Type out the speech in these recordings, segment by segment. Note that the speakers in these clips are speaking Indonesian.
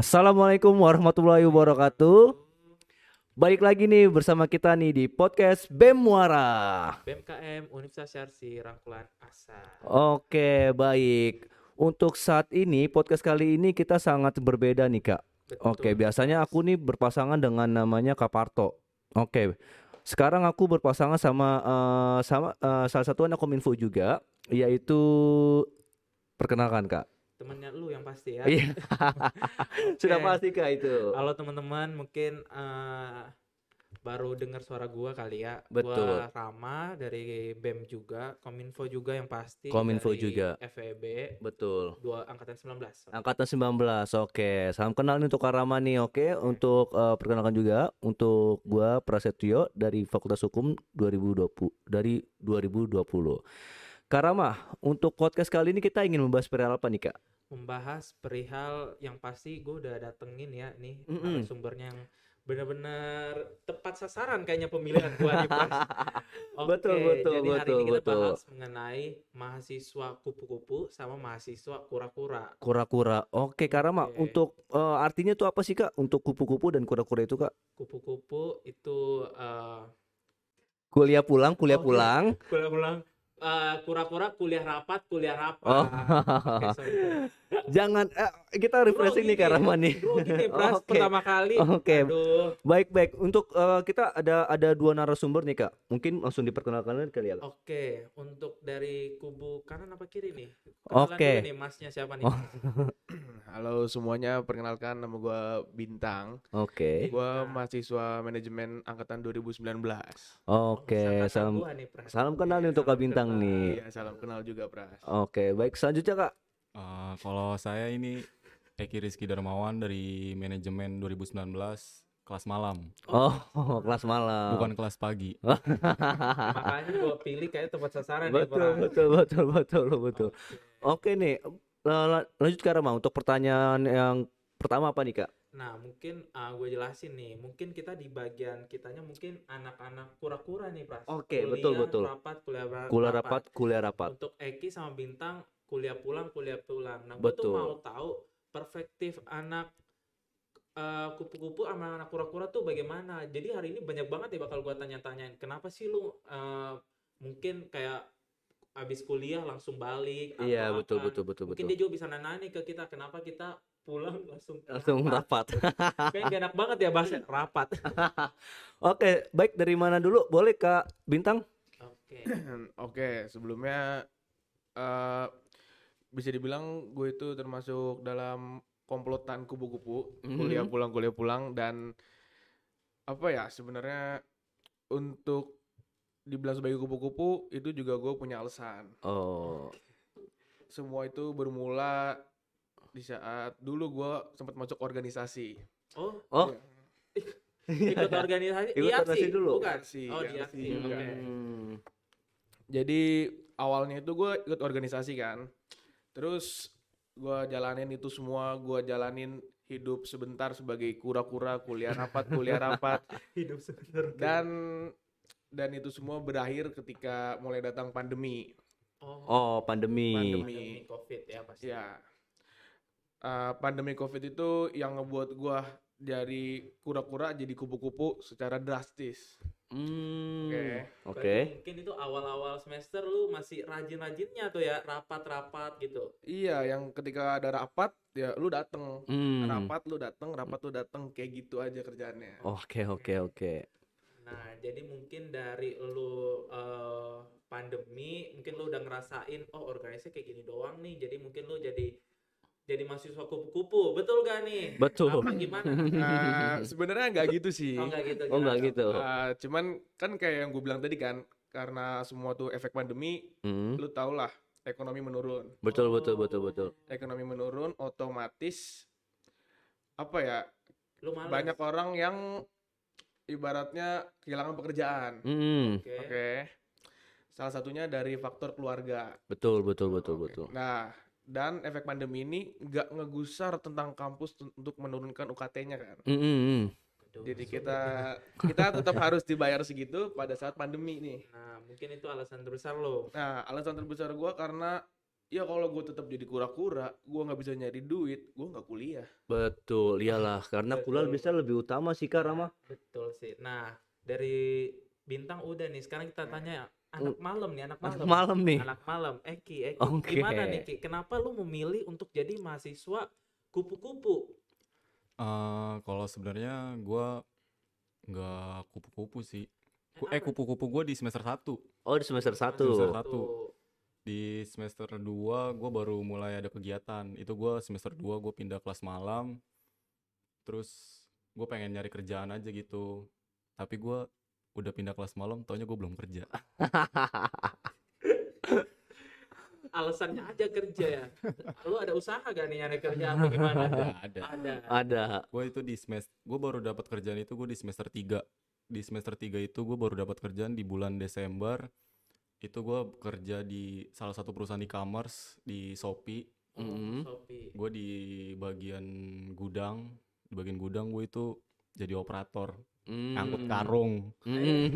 Assalamualaikum warahmatullahi wabarakatuh. Balik lagi nih bersama kita nih di podcast BEM Muara. BMKM Universitas Syarsi Rangkulan Asa. Oke, baik. Untuk saat ini podcast kali ini kita sangat berbeda nih, Kak. Oke, Betul. biasanya aku nih berpasangan dengan namanya Kak Parto. Oke. Sekarang aku berpasangan sama eh, sama eh, salah satu anak Kominfo juga, yaitu perkenalkan, Kak. Temennya lu yang pasti ya. Iya. Sudah Oke. pasti Kak itu. Halo teman-teman, mungkin eh, baru dengar suara gua kali ya. Betul. Gua Rama dari BEM juga, Kominfo juga yang pasti. Kominfo dari juga. FEB Betul. dua angkatan 19. Angkatan 19, oke. Salam kenal nih untuk Rama nih, oke. Untuk eh, perkenalkan juga untuk gua Prasetyo dari Fakultas Hukum 2020 dari 2020. Kak Rama, untuk podcast kali ini kita ingin membahas perihal apa nih, Kak? Membahas perihal yang pasti gue udah datengin ya nih Mm-mm. sumbernya yang benar-benar tepat sasaran kayaknya pemilihan gua nih. Oke, Betul, betul, jadi hari betul, ini kita betul. bahas mengenai mahasiswa kupu-kupu sama mahasiswa kura-kura. Kura-kura. Oke, Kak Rama, Oke. untuk eh, artinya tuh apa sih, Kak? Untuk kupu-kupu dan kura-kura itu, Kak? Kupu-kupu itu eh, Kuliah pulang, kuliah Oke. pulang. ulang-ulang eh, kura-kura kuliah rapat, kuliah rapat. Oh. Oke, sorry. Jangan eh, kita refreshing nih, Kak Rama ya, nih. grogi nih, Pras, Oke. pertama kali. Oke. Aduh. Baik, baik. Untuk eh, kita ada ada dua narasumber nih, Kak. Mungkin langsung diperkenalkan kali ya? Oke, untuk dari kubu kanan apa kiri nih? Oke. nih masnya siapa nih? Oh. Halo semuanya, perkenalkan nama gua Bintang. Oke. Gua Bintang. mahasiswa manajemen angkatan 2019. Oke, Sangkatan salam nih, salam kenal nih untuk Kak Bintang nih. Iya, salam kenal juga, Pras. Oke, baik selanjutnya Kak. Eh, kalau saya ini Eki Rizky Darmawan dari manajemen 2019 kelas malam, Oh, kelas malam. bukan kelas pagi. Makanya gua pilih kayak tempat sasaran betul, Pras. betul, betul, betul, betul. Oke. Oke nih, la- la- lanjut Kak Rama untuk pertanyaan yang pertama apa nih Kak? Nah, mungkin gue jelasin nih. Mungkin kita di bagian kitanya mungkin anak-anak kura-kura nih, Pras. Oke, Kuliah betul, betul. Rapat, kuliah ra- Kuliah rapat, kuliah rapat. Untuk Eki sama Bintang kuliah pulang, kuliah pulang. Nah, gue tuh Betul. mau tahu perspektif anak eh, kupu-kupu sama anak kura-kura tuh bagaimana. Jadi hari ini banyak banget ya bakal gua tanya-tanyain. Kenapa sih lu eh, mungkin kayak abis kuliah langsung balik Iya, betul, apa. betul, betul, Mungkin betul. dia juga bisa nanya nih ke kita kenapa kita pulang langsung Langsung rapat. Kayaknya gak enak banget ya bahasa rapat. Oke, baik dari mana dulu? Boleh Kak Bintang? Oke. Oke, sebelumnya eh bisa dibilang gue itu termasuk dalam komplotan kupu-kupu, Mhm. kuliah pulang, kuliah pulang dan apa ya sebenarnya untuk dibilang sebagai kupu-kupu itu juga gue punya alasan. Oh, Semua itu bermula di saat dulu gue sempat masuk organisasi. Oh, oh, ikut organisasi. Ikut organisasi dulu. Bukan. IAPSI, Oh, di iya. Oke. Hmm. Jadi awalnya itu gue ikut organisasi kan. Terus gue jalanin itu semua, gue jalanin hidup sebentar sebagai kura-kura, kuliah rapat, kuliah rapat. Hidup sebentar. Dan dan itu semua berakhir ketika mulai datang pandemi. Oh, Oh, pandemi. Pandemi. pandemi Covid ya pasti. Ya. Eh, pandemi Covid itu yang ngebuat gue dari kura-kura jadi kupu-kupu secara drastis. Hmm. Oke. Oke. Berarti Mungkin itu awal-awal semester lu masih rajin-rajinnya tuh ya, rapat-rapat gitu. Iya, yang ketika ada rapat ya lu dateng. Hmm. rapat lu dateng rapat lu dateng kayak gitu aja kerjaannya Oke, oke, oke. Nah, jadi mungkin dari lu eh, pandemi, mungkin lu udah ngerasain, oh organisasi kayak gini doang nih. Jadi mungkin lu jadi jadi mahasiswa kupu-kupu, betul gak nih? Betul. Apa gimana? Eh, sebenarnya nggak gitu sih Oh enggak gitu. Oh, gitu. Eh, cuman kan kayak yang gue bilang tadi kan karena semua tuh efek pandemi Hmm. lu tau lah ekonomi menurun Betul, betul, Oh. betul, betul. ekonomi menurun otomatis apa ya Lu males. banyak orang yang ibaratnya kehilangan pekerjaan Hmm. Oke. oke salah satunya dari faktor keluarga Betul, betul, betul, Oke. betul. Nah, dan efek pandemi ini nggak ngegusar tentang kampus untuk menurunkan UKT-nya kan. Hmm, hmm, Jadi kita kita tetap harus dibayar segitu pada saat pandemi nih. Nah, mungkin itu alasan terbesar lo. Nah, alasan terbesar gua karena ya kalau gue tetap jadi kura-kura gue nggak bisa nyari duit gue nggak kuliah Betul, iyalah karena kuliah Betul. bisa lebih utama sih Kak Rama. Betul sih. Nah, dari bintang udah nih. Sekarang kita tanya anak malam nih, anak malam. Anak malam nih. Anak malam. Eki, Eki. Oke. Gimana nih, Ki? Kenapa lu memilih untuk jadi mahasiswa kupu-kupu? Eh, kalau sebenarnya gua nggak kupu-kupu sih. Ku- eh kupu-kupu gua di semester 1. Oh, di semester Semester 1. satu. Di semester 2 gua baru mulai ada kegiatan. Itu gua semester 2 gua pindah kelas malam. Terus gue pengen nyari kerjaan aja gitu. Tapi gua udah pindah kelas malam, taunya gue belum kerja. Alasannya aja kerja ya. Lu ada usaha gak nih nyari kerja apa gimana? Ada, ada. Ada. Ada. Gue itu di semester, gue baru dapat kerjaan itu gue di semester 3 Di semester 3 itu gue baru dapat kerjaan di bulan Desember. Itu gue kerja di salah satu perusahaan e-commerce di Shopee. Mm-mm. Shopee. Gue di bagian gudang, di bagian gudang gue itu jadi operator, ngangkut Hmm. karung. Hmm.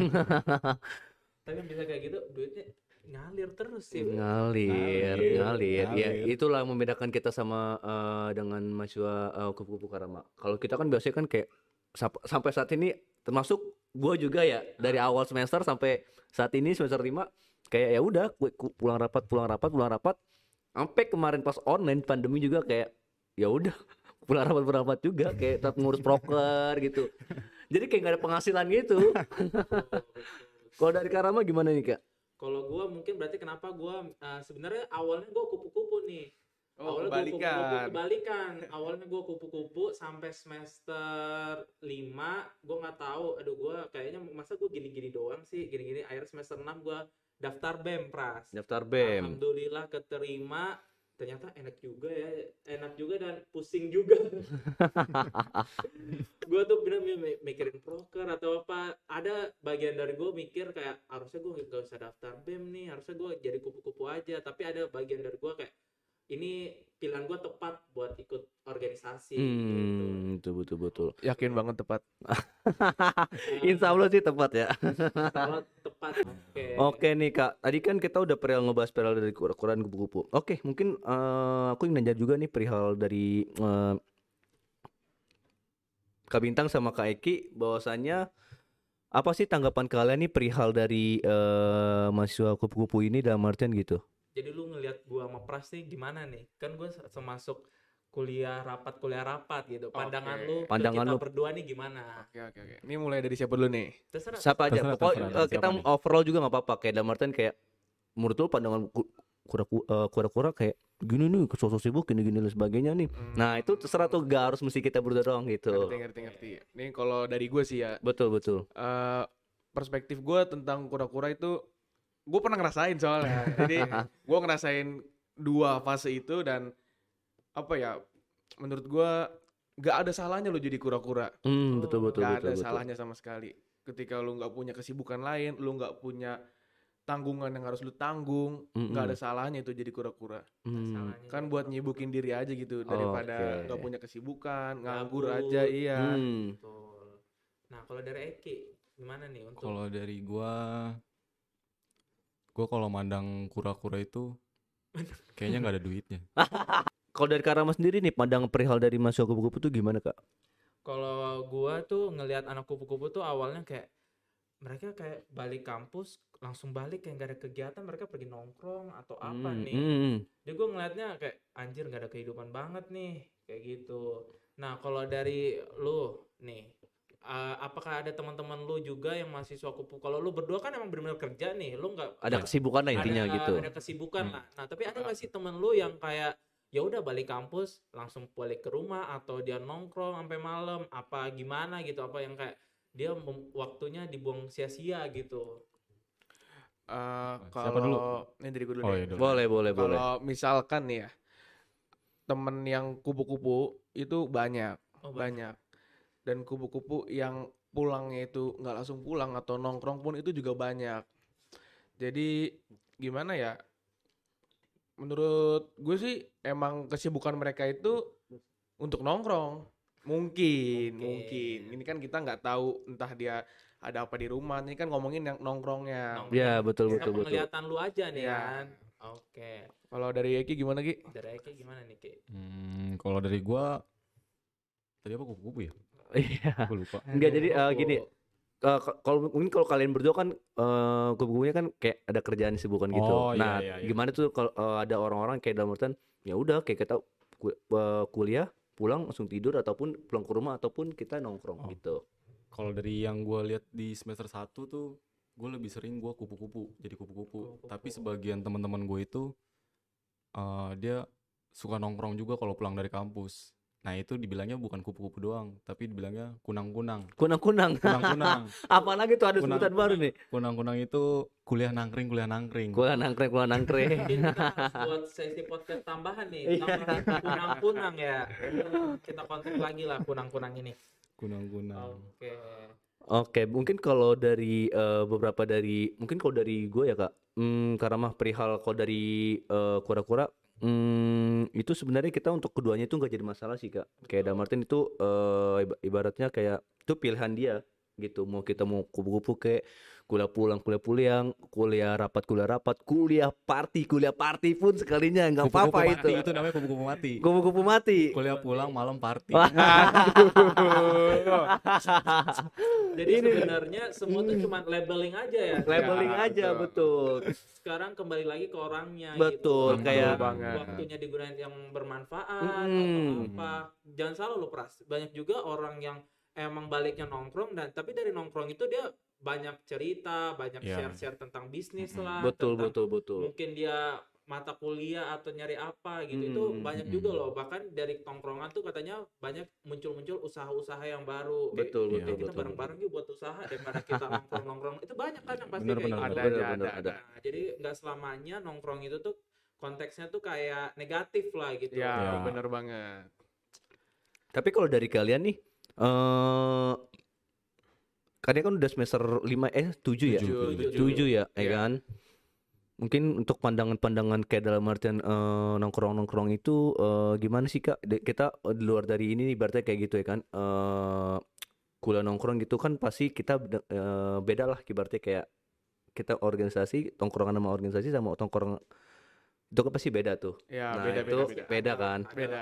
Tapi bisa kayak gitu duitnya ngalir terus sih. ngalir, Ngalir, ngalir. Ya, itulah yang membedakan kita sama eh, dengan mahasiswa eh, kupu-kupu Karama. Kalau kita kan biasanya kan kayak sap- sampai saat ini termasuk gua juga ya dari awal semester sampai saat ini semester 5 kayak ya udah gue- ku- pulang rapat, pulang rapat, pulang rapat. Sampai kemarin pas online pandemi juga kayak ya udah pulang rapat pulang rapat juga kayak tetap ngurus proker gitu. Jadi kayak nggak ada penghasilan gitu. Kalau dari Karama gimana nih kak? Kalau gua mungkin berarti kenapa gua uh, sebenarnya awalnya gua kupu-kupu nih. oh awalnya gua kupu-kupu kebalikan. Awalnya gua kupu-kupu sampai semester 5 gua nggak tahu. Aduh gua kayaknya masa gua gini-gini doang sih, gini-gini akhir semester 6 gua daftar BEM Pras. Daftar BEM. Alhamdulillah keterima. Ternyata enak juga ya, enak juga dan pusing juga. gue tuh bener mi- mikirin proker atau apa. Ada bagian dari gue mikir kayak harusnya gue gak usah daftar BEM nih, harusnya gue jadi kupu-kupu aja. Tapi ada bagian dari gue kayak ini pilihan gue tepat buat ikut organisasi gitu. Hmm, betul betul betul. yakin banget tepat Insya Allah sih tepat ya. Tepat. Oke. Oke nih kak, tadi kan kita udah perihal ngebahas perihal dari kura-kuraan kupu-kupu. Oke, mungkin eh, aku ingin nanya juga nih perihal dari eh, Kak Bintang sama Kak Eki, bahwasannya apa sih tanggapan kalian nih perihal dari eh, mahasiswa kupu-kupu ini dalam artian gitu? Jadi lu ngelihat gua sama Pras nih gimana nih? Kan gua se- semasuk kuliah rapat kuliah rapat gitu. Pandangan Oke. lu Pandangan kita lu. berdua nih gimana? oke oke oke ini mulai dari siapa dulu nih Terserah. Siapa aja, Terserah, pokoknya terserah, eh, kita nih? overall juga nggak apa-apa. Kayak dalam artian kayak menurut lu pandangan eh, kura-kura kayak gini nih, sosok sibuk gini-gini dan sebagainya nih. Hmm, Nah itu terserah tuh gak harus mesti kita berdua doang gitu. ngerti ngerti ngerti ini kalau dari gue sih ya Betul betul. eh, perspektif gue tentang kura-kura itu gue pernah ngerasain soalnya jadi gue ngerasain dua fase itu dan apa ya menurut gue nggak ada salahnya lo jadi kura-kura Hmm, betul betul nggak betul. ada betul. salahnya sama sekali ketika lu nggak punya kesibukan lain lu nggak punya tanggungan yang harus lu tanggung nggak ada salahnya itu jadi kura-kura Hmm, Salahnya kan buat nyibukin diri aja gitu daripada Oke. nggak punya kesibukan nganggur aja iya hmm. Betul. Nah, kalau dari Eki gimana nih untuk Kalau dari gua, gua kalau mandang kura-kura itu kayaknya nggak ada duitnya. Kalau dari Karama sendiri nih pandang perihal dari mahasiswa kupu-kupu tuh gimana kak? kalau gua tuh ngelihat anak kupu-kupu tuh awalnya kayak mereka kayak balik kampus langsung balik kayak gak ada kegiatan mereka pergi nongkrong atau apa Hmm, nih hmm. Jadi gue ngeliatnya kayak anjir nggak ada kehidupan banget nih kayak gitu. Nah kalau dari lu nih, eh, apakah ada teman-teman lu juga yang mahasiswa kupu? Kalau lu berdua kan emang benar-benar kerja nih, lu nggak Ada kesibukan lah ada- intinya gitu. Ada kesibukan Hmm. lah. Nah tapi ada nggak sih temen lu yang kayak ya udah balik kampus langsung balik ke rumah atau dia nongkrong sampai malam apa gimana gitu apa yang kayak dia waktunya dibuang sia-sia gitu. Eh, Siapa dulu? kalau ini dari gue dulu Oh deh. iya dulu. Boleh boleh boleh. Kalau misalkan nih ya, temen yang kupu-kupu itu banyak, Oh, banyak. Dan kupu-kupu yang pulangnya itu nggak langsung pulang atau nongkrong pun itu juga banyak. Jadi gimana ya? Menurut gue sih emang kesibukan mereka itu untuk nongkrong. Mungkin, Mungkin. mungkin. Ini kan kita nggak tahu entah dia ada apa di rumah. Ini kan ngomongin yang nongkrongnya. Nongkrong. Ya betul betul betul. penglihatan lu aja nih Iya. kan. Oke. Kalau dari Eki gimana Ki? Dari Eki gimana nih Ki? Hmm, kalau dari gua tadi apa kupu-kupu ya? Iya. Gue lupa. Enggak jadi eh, Kupu-kupu. gini. K- kalau mungkin kalau kalian berdua kan eh kubu-kubunya kan kayak ada kerjaan sibukan gitu. Oh, iya, nah, iya, iya. gimana tuh kalau eh, ada orang-orang kayak dalam artian ya udah kayak kita ku- kuliah pulang langsung tidur ataupun pulang ke rumah ataupun kita nongkrong Oh. gitu. Kalau dari yang gua lihat di semester 1 tuh gue lebih sering gua kupu-kupu jadi kupu-kupu tapi sebagian teman-teman gue itu eh, dia suka nongkrong juga kalau pulang dari kampus nah itu dibilangnya bukan kupu-kupu doang tapi dibilangnya kunang-kunang Kunang-kunang. kunang-kunang Apalagi tuh ada Kunang- sebutan baru nih. kunang-kunang itu kuliah nangkring kuliah nangkring nangkreng, gua nangkreng. Mungkin kita harus buat sesi podcast tambahan nih. Iya. Tambahan kunang-kunang ya. Kita kontak lagi lah kunang-kunang ini. kunang-kunang Oke. Oke, mungkin kalau dari eh, beberapa dari mungkin kalau dari gue ya kak, hmm, karena mah perihal kalau dari eh, kura-kura, hmm, itu sebenarnya kita untuk keduanya itu nggak jadi masalah sih kak. Kayak Damartin Martin itu eh, iba- ibaratnya kayak itu pilihan dia gitu. Mau kita mau kupu-kupu kayak kuliah pulang, kuliah pulang, kuliah rapat, kuliah rapat, kuliah party, kuliah party pun sekalinya nggak apa-apa itu. itu namanya kupu-kupu mati Kupu-kupu mati. kuliah pulang malam party. Jadi Ini- sebenarnya semua tuh cuma labeling aja ya. Labeling Ya, aja betul. Sekarang kembali lagi ke orangnya Betul, gitu. kayak- banget. waktunya digunakan yang bermanfaat Mm-mm. atau apa. Jangan salah lo pras. Banyak juga orang yang emang baliknya nongkrong dan tapi dari nongkrong itu dia banyak cerita, banyak Iya. share-share tentang bisnis Mm-mm. lah, Betul, tentang betul, betul. mungkin dia mata kuliah atau nyari apa gitu itu Mm, banyak juga loh bahkan dari tongkrongan tuh katanya banyak muncul-muncul usaha-usaha yang baru Kayak, Betul, Iya, betul, "Eh, kita betul. bareng-bareng yuk buat usaha daripada kita nongkrong-nongkrong itu banyak kan yang pasti Bener, kayak bener, gitu ada bener, aja bener, ada ada. Nah, jadi nggak selamanya nongkrong itu tuh konteksnya tuh kayak negatif lah gitu Ya, Ya. bener banget. Tapi kalau dari kalian nih, eh kalian kan udah semester 5 eh 7 ya? Tujuh, tujuh. Tujuh ya, ya Iya. kan? Mungkin untuk pandangan-pandangan kayak dalam artian eh, nongkrong-nongkrong itu eh, gimana sih Kak? De- kita eh, di luar dari ini nih berarti kayak gitu ya kan? Eh kuliah nongkrong gitu kan pasti kita eh, beda lah ibaratnya kayak kita organisasi, tongkrongan sama organisasi sama tongkrong itu kan pasti beda tuh. Ya, Nah, beda itu beda beda. beda kan? Beda.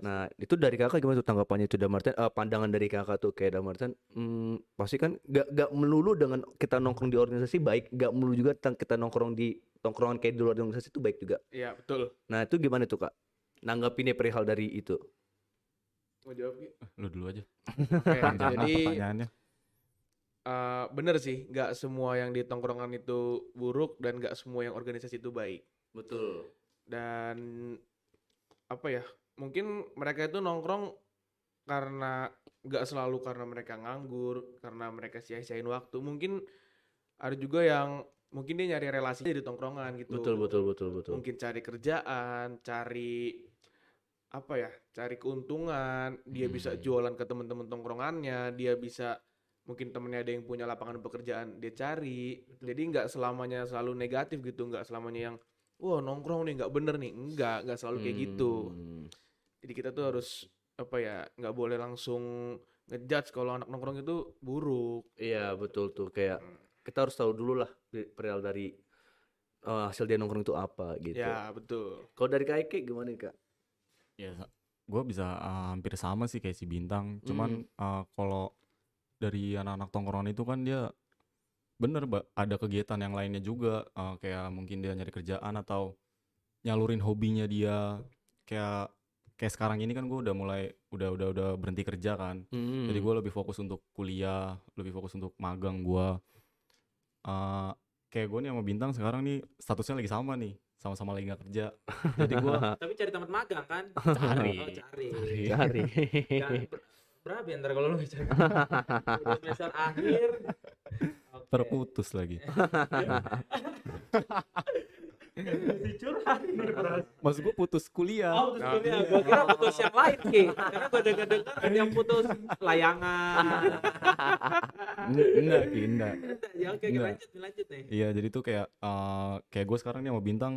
Nah, itu dari kakak gimana tuh tanggapannya itu Damarten? Eh, pandangan dari kakak tuh kayak Damarten, hmm, pasti kan gak, gak melulu dengan kita nongkrong di organisasi baik, gak melulu juga tentang kita nongkrong di tongkrongan kayak di luar organisasi itu baik juga. Iya, betul. Nah, itu gimana tuh kak? Nanggapinnya perihal dari itu. Mau jawab Ki? lu dulu aja Oke, Panjang jadi pertanyaannya eh, bener sih, nggak semua yang di tongkrongan itu buruk dan nggak semua yang organisasi itu baik. Betul. Dan apa ya? Mungkin mereka itu nongkrong karena nggak selalu karena mereka nganggur, karena mereka sia-siain waktu. Mungkin ada juga yang mungkin dia nyari relasi di tongkrongan gitu. Betul, betul, betul, betul. Mungkin cari kerjaan, cari apa ya? Cari keuntungan, dia bisa Hmm. jualan ke teman-teman tongkrongannya, dia bisa mungkin temennya ada yang punya lapangan pekerjaan dia cari. Jadi nggak selamanya selalu negatif gitu, nggak selamanya yang wah nongkrong nih nggak bener nih, nggak nggak selalu kayak gitu. Hmm. Jadi kita tuh harus apa ya nggak boleh langsung ngejudge kalau anak nongkrong itu buruk. Iya, betul tuh kayak kita harus tahu dulu lah di- perihal dari eh, hasil dia nongkrong itu apa gitu. Ya betul. Kalau dari kak gimana nih, kak? ya gue bisa uh, hampir sama sih kayak si bintang cuman Hmm. uh, kalau dari anak-anak tongkrongan itu kan dia bener Mbak, ada kegiatan yang lainnya juga uh, kayak mungkin dia nyari kerjaan atau nyalurin hobinya dia kayak kayak sekarang ini kan gue udah mulai udah udah udah berhenti kerja kan Hmm. jadi gue lebih fokus untuk kuliah lebih fokus untuk magang gue uh, kayak gue nih sama bintang sekarang nih statusnya lagi sama nih sama-sama lagi nggak kerja jadi gue Tapi cari tempat magang kan? Cari. Oh, cari. cari. Jangan ber- berapa ya ntar kalau lu cari? Semester akhir. Terputus lagi maksud gue putus kuliah Oh, putus Nah, kuliah. iya. Gua kira putus yang lain, Ki. Karena gua dengar-dengar ada yang putus layangan. Nggak, enggak Ki, enggak. ya oke, Enggak. lanjut, lanjut nih. Iya, jadi tuh kayak eh, kayak gue sekarang nih sama Bintang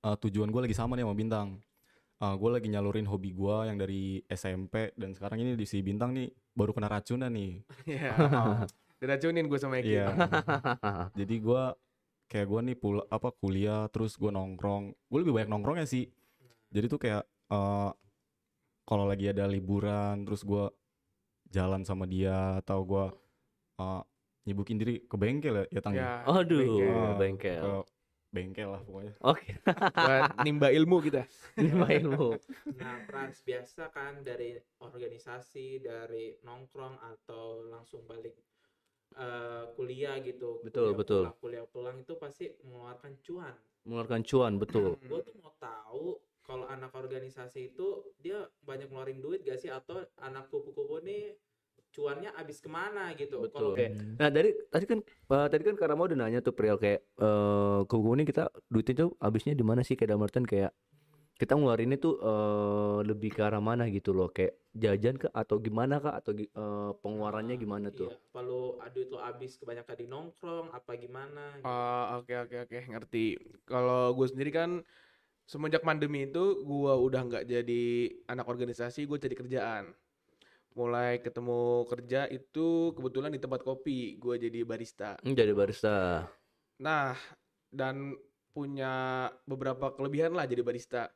eh, tujuan gue lagi sama nih sama Bintang. gue lagi nyalurin hobi gue yang dari SMP dan sekarang ini di si Bintang nih baru kena racunan nih. Ya. Diracunin gue sama Eki. Iya. jadi gue kayak gue nih pul apa kuliah terus gue nongkrong gue lebih banyak nongkrongnya sih jadi tuh kayak eh kalau lagi ada liburan terus gue jalan sama dia atau gue eh nyibukin diri ke bengkel ya, ya Tang ya? Ya, Aduh, bengkel. bengkel. ke bengkel lah pokoknya Oke, Buat nimba ilmu kita. lima ilmu. Nah, Frans biasa kan dari organisasi, dari nongkrong atau langsung balik eh, kuliah gitu. Betul, kuliah betul. Pulang, kuliah pulang itu pasti mengeluarkan cuan. Mengeluarkan cuan, betul. Gue tuh mau tahu kalau anak organisasi itu dia banyak ngeluarin duit gak sih atau anak kupu-kupu nih cuannya habis ke mana gitu. Betul. Kalau Oke. Nah dari tadi kan eh, tadi kan Karama udah nanya tuh Priel kayak eh kubu ini kita duitnya tuh habisnya di mana sih kayak dalam artian kayak kita ngeluarinnya tuh eh lebih ke arah mana gitu loh kayak jajan kah atau gimana kah atau eh, pengeluarannya gimana tuh? Iya, kalau duit lo habis kebanyakan di nongkrong apa gimana gitu. Oh, oke oke oke ngerti. Kalau gue sendiri kan semenjak pandemi itu gue udah nggak jadi anak organisasi, gue jadi kerjaan. Mulai ketemu kerja itu kebetulan di tempat kopi, gue jadi barista. Hmm, jadi barista. Nah, dan punya beberapa kelebihan lah jadi barista.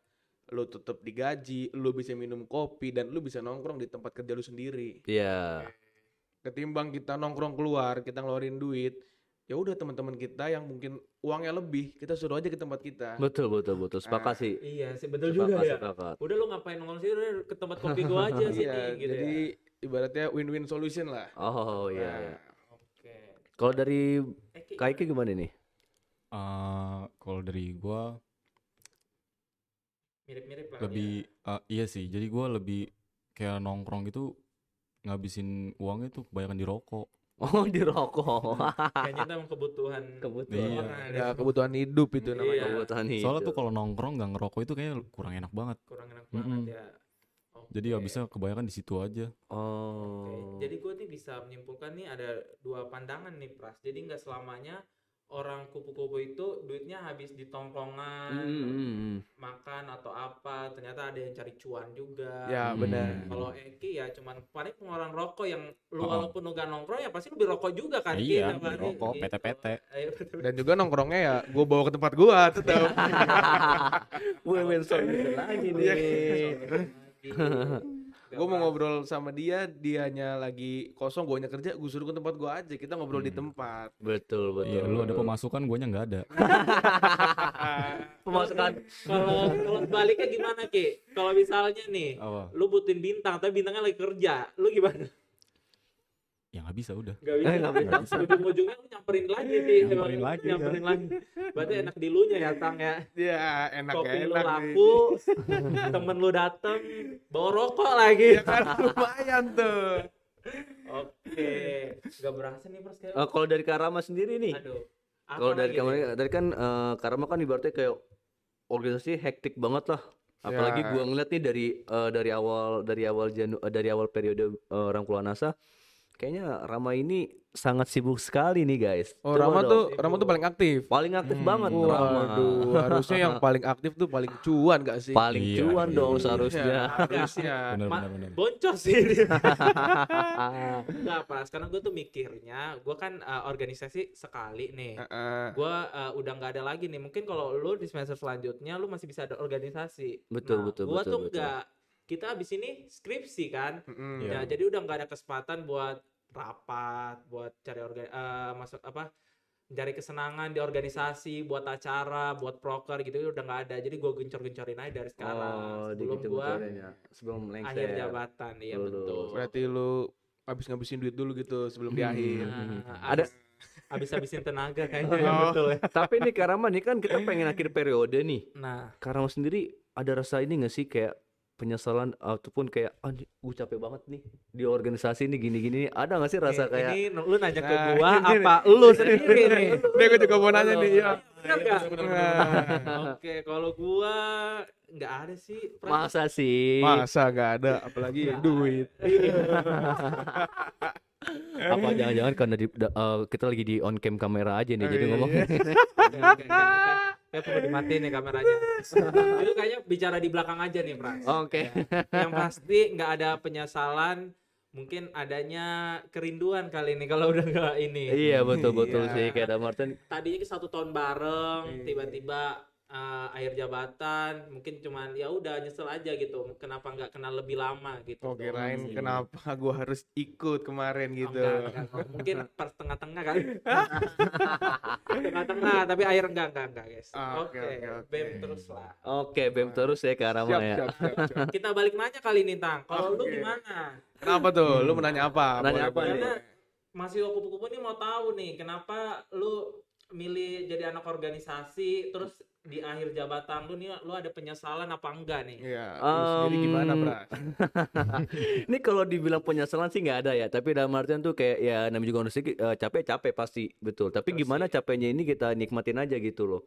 Lu tetap digaji, lu bisa minum kopi dan lu bisa nongkrong di tempat kerja lu sendiri. Iya. Ketimbang kita nongkrong keluar, kita ngeluarin duit, ya udah teman-teman kita yang mungkin uangnya lebih, kita suruh aja ke tempat kita. Betul betul betul. Sepakat Ah, sih. Iya sih betul Sepakat, juga ya. sepakat. Udah lu ngapain nongkrong sih udah ke tempat kopi gua aja sini Iya, gitu jadi ya. ibaratnya win-win solution lah. Oh iya. Nah, iya. Oke. Kalau dari Eh, Ki, Kaike gimana nih? Eh, kalau dari gue mirip-mirip lah lebih eh, iya sih jadi gue lebih kayak nongkrong gitu ngabisin uangnya tuh kebanyakan di rokok Oh di rokok. ya. Kayaknya itu emang kebutuhan Kebutuhan. Iya. orang ya kebutuhan hidup itu Iya. namanya. Kebutuhan soalnya hidup. tuh kalau nongkrong nggak ngerokok itu kayak kurang enak banget kurang enak banget ya. jadi Oke. habisnya kebanyakan di situ aja Oke, Oh. Jadi gue nih bisa menyimpulkan nih ada dua pandangan nih Pras. Jadi nggak selamanya orang kupu-kupu itu duitnya habis di tongkrongan, Hmm, hmm, hmm. makan atau apa. Ternyata ada yang cari cuan juga. Ya Hmm. benar. Kalau Eki ya cuman paling pengeluaran rokok yang lu Oh. walaupun lu gak nongkrong ya pasti lu beli rokok juga kan Iya, beli rokok, gitu. PT-PT. Iya. Dan juga nongkrongnya ya gue bawa ke tempat gua tetap. Women solution lagi nih. Gue mau ngobrol sama dia, dianya lagi kosong, guanya kerja, gue suruh ke tempat gua aja. Kita ngobrol di Hmm. tempat. Betul betul. Iya, lu ada pemasukan, guanya nggak ada. pemasukan. Kalau kalau baliknya gimana Ki? Kalau misalnya nih Apa? lu butuhin bintang tapi bintangnya lagi kerja, lu gimana? Ya nggak bisa udah. Gak bisa. Eh, nggak bisa. Ujung-ujungnya lu nyamperin lagi sih. Nyamperin Emang lagi, Nyamperin lagi. Berarti enak di lunya ya, Tang ya. Ya enak Kopi lu enak. laku, temen lu dateng, bawa rokok lagi. Ya kan lumayan tuh. Oke. Gak berasa nih, Pras. kayak- Eh, kalau dari Karama sendiri nih. Aduh. Kalau dari? Karama dari kan eh, Karama kan ibaratnya kayak organisasi hektik banget lah. Apalagi Ya. gua ngeliat nih dari eh, dari awal dari awal Janu eh, dari awal periode eh, Rangkulan Nasa kayaknya Rama ini sangat sibuk sekali nih guys. Oh Coba Rama dong. tuh Rama tuh paling aktif. paling aktif Hmm. banget Rama. Waduh, harusnya yang paling aktif tuh paling cuan gak sih? Paling Iya, cuan iya. dong Iya, seharusnya. harusnya. Bener, bener, bener. Boncos sih dia. Enggak, Pras. Karena gue tuh mikirnya, gue kan eh, organisasi sekali nih. Heeh. gue udah nggak ada lagi nih mungkin kalau lu di semester selanjutnya lu masih bisa ada organisasi Betul, nah, betul, gua betul, tuh betul. Kita abis ini skripsi kan. Iya. ya jadi udah nggak ada kesempatan buat rapat buat cari organ eh, masuk apa cari kesenangan di organisasi buat acara buat proker gitu udah nggak ada jadi gue gencor-gencorin aja dari sekarang Oh, sebelum gitu gua betulannya. sebelum lengser. akhir jabatan iya betul Berarti lu habis ngabisin duit dulu gitu sebelum di Hmm. akhir. Nah, Ada- abis, abis habisin tenaga kayaknya ya, Oh. betul ya Tapi nih Karama nih kan kita pengen akhir periode nih. nah Karama sendiri ada rasa ini gak sih kayak penyesalan ataupun kayak ah gue capek banget nih di organisasi nih gini-gini nih. ada gak sih rasa kayak ini lu nanya ke Nah, gua ini apa lu sendiri nih Nih gue juga mau nanya nih ya. Nggak? Nah, Oke, kalau gua nggak ada sih. Masa sih Masa gak ada apalagi Nggak duit. apa jangan-jangan karena di, eh, kita lagi di on cam kamera aja nih jadi Oh, iya, ngomong iya. Saya perlu dimatiin nih kameranya. Itu kayaknya bicara di belakang aja nih, Pras. oke Yang pasti nggak ada penyesalan mungkin adanya kerinduan kali ini kalau udah nggak ini. Iya betul betul Iya. sih kayak ada Martin. Tadinya satu tahun bareng, Iya. tiba-tiba eh, akhir jabatan, mungkin cuman ya udah nyesel aja gitu. Kenapa nggak kenal lebih lama gitu? Oh kirain sih. kenapa gue harus ikut kemarin Oh, gitu. enggak, enggak, enggak. Mungkin per tengah-tengah kan. tengah-tengah, tapi air enggak enggak enggak guys. Ah, Oke, oke, oke, oke. BEM terus lah. Oke bem terus ya ke Arama Siap, ya. siap, siap, siap. Kita balik nanya kali ini Tang. Kalau lu Oke. gimana? Kenapa tuh? Lu menanya apa? Nanya Boleh, apa nih? Karena masih kupu-kupu nih mau tahu nih kenapa lu milih jadi anak organisasi terus di akhir jabatan lu nih lu ada penyesalan apa enggak nih? Iya, lu sendiri gimana, Um, Pras? Ini kalau dibilang penyesalan sih nggak ada ya, tapi dalam artian tuh kayak ya namanya juga manusia eh, capek capek pasti betul. Tapi Pasti. gimana capeknya ini kita nikmatin aja gitu loh.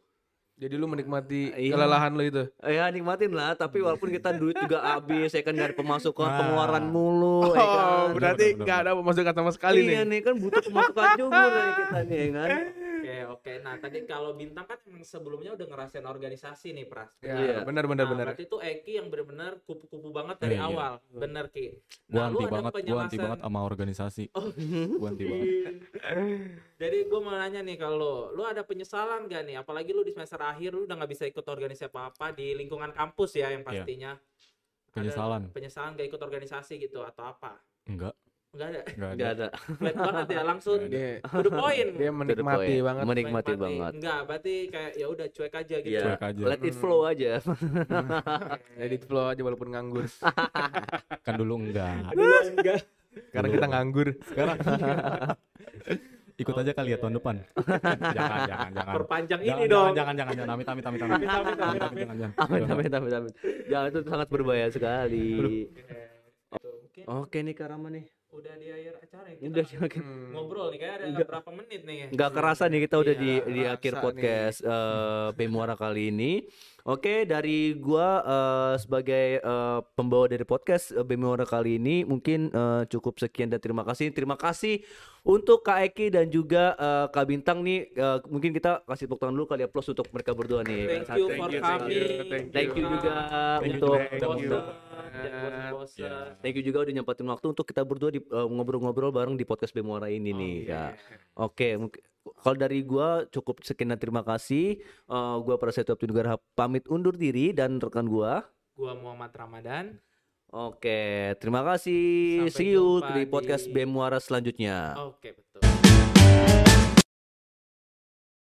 Jadi lu menikmati Iya. kelelahan lu itu. Eh, Ya nikmatin lah, tapi walaupun kita duit juga habis, ya kan ada pemasukan, Nah. pengeluaran mulu, ya kan. Oh, berarti nggak ada pemasukan sama sekali iya nih. nih kan butuh pemasukan juga dari kita nih ya kan. Oke, oke. Nah, tadi kalau Bintang kan emang sebelumnya udah ngerasain organisasi nih, Pras. Ya, Iya. benar benar Nah, benar. berarti itu Eki yang benar-benar kupu-kupu banget dari Iya, iya. awal. Bener, Ki. Gua Nah, lu anti ada banget, gua anti penjelasan- banget sama organisasi. Oh, Gua anti banget. Jadi gue mau nanya nih kalau lu ada penyesalan gak nih? Apalagi lu di semester akhir lu udah nggak bisa ikut organisasi apa-apa di lingkungan kampus ya yang pastinya. Ada Penyesalan? penyesalan gak ikut organisasi gitu atau apa? Enggak, Enggak ada. enggak ada. Nggak ada. Flat banget ya langsung Dia to the point. dia menikmati point. banget. Menikmati banget. Enggak, berarti kayak ya udah cuek aja gitu. Iya. Cuek aja. Let it flow aja. Edit flow aja walaupun nganggur. Kan dulu enggak. Dulu enggak. Karena kita nganggur. Sekarang ikut aja kali ya tahun depan. jangan, jangan, jangan. Perpanjang Jangan, ini jangan, dong. Jangan, jangan, jangan. Amit, amit, amit, amit. Amit, amit, amit, amit. Jangan, jangan. Amin amin amin amin. Jangan itu sangat berbahaya sekali. Oke nih Karama nih. Udah di akhir acara ya. Kita Udah oke. Hmm. ngobrol nih kayak ada Enggak. berapa menit nih ya. Nggak kerasa nih kita udah Iya, di di akhir nih. podcast eh Bemuara kali ini. Oke, dari gua eh, sebagai eh, pembawa dari podcast eh, Bemuara kali ini mungkin eh, cukup sekian dan terima kasih. Terima kasih untuk Kak Eki dan juga eh, Kak Bintang nih. Eh, mungkin kita kasih tepuk tangan dulu kali ya plus untuk mereka berdua nih. Thank you for coming. you, thank Thank you juga Thank you, untuk thank you. Ya. Thank you juga udah nyempatin waktu untuk kita berdua di eh, ngobrol-ngobrol bareng di podcast Bemuara ini Oh, nih. iya. Ya. Oke, mungkin kalau dari gua cukup sekian dan terima kasih. Eh, gua Prasetyo Abdul pamit undur diri dan rekan gua. Gua Muhammad Ramadan. Oke, terima kasih. Sampai See you di podcast di- Bemuara selanjutnya. Oke, betul.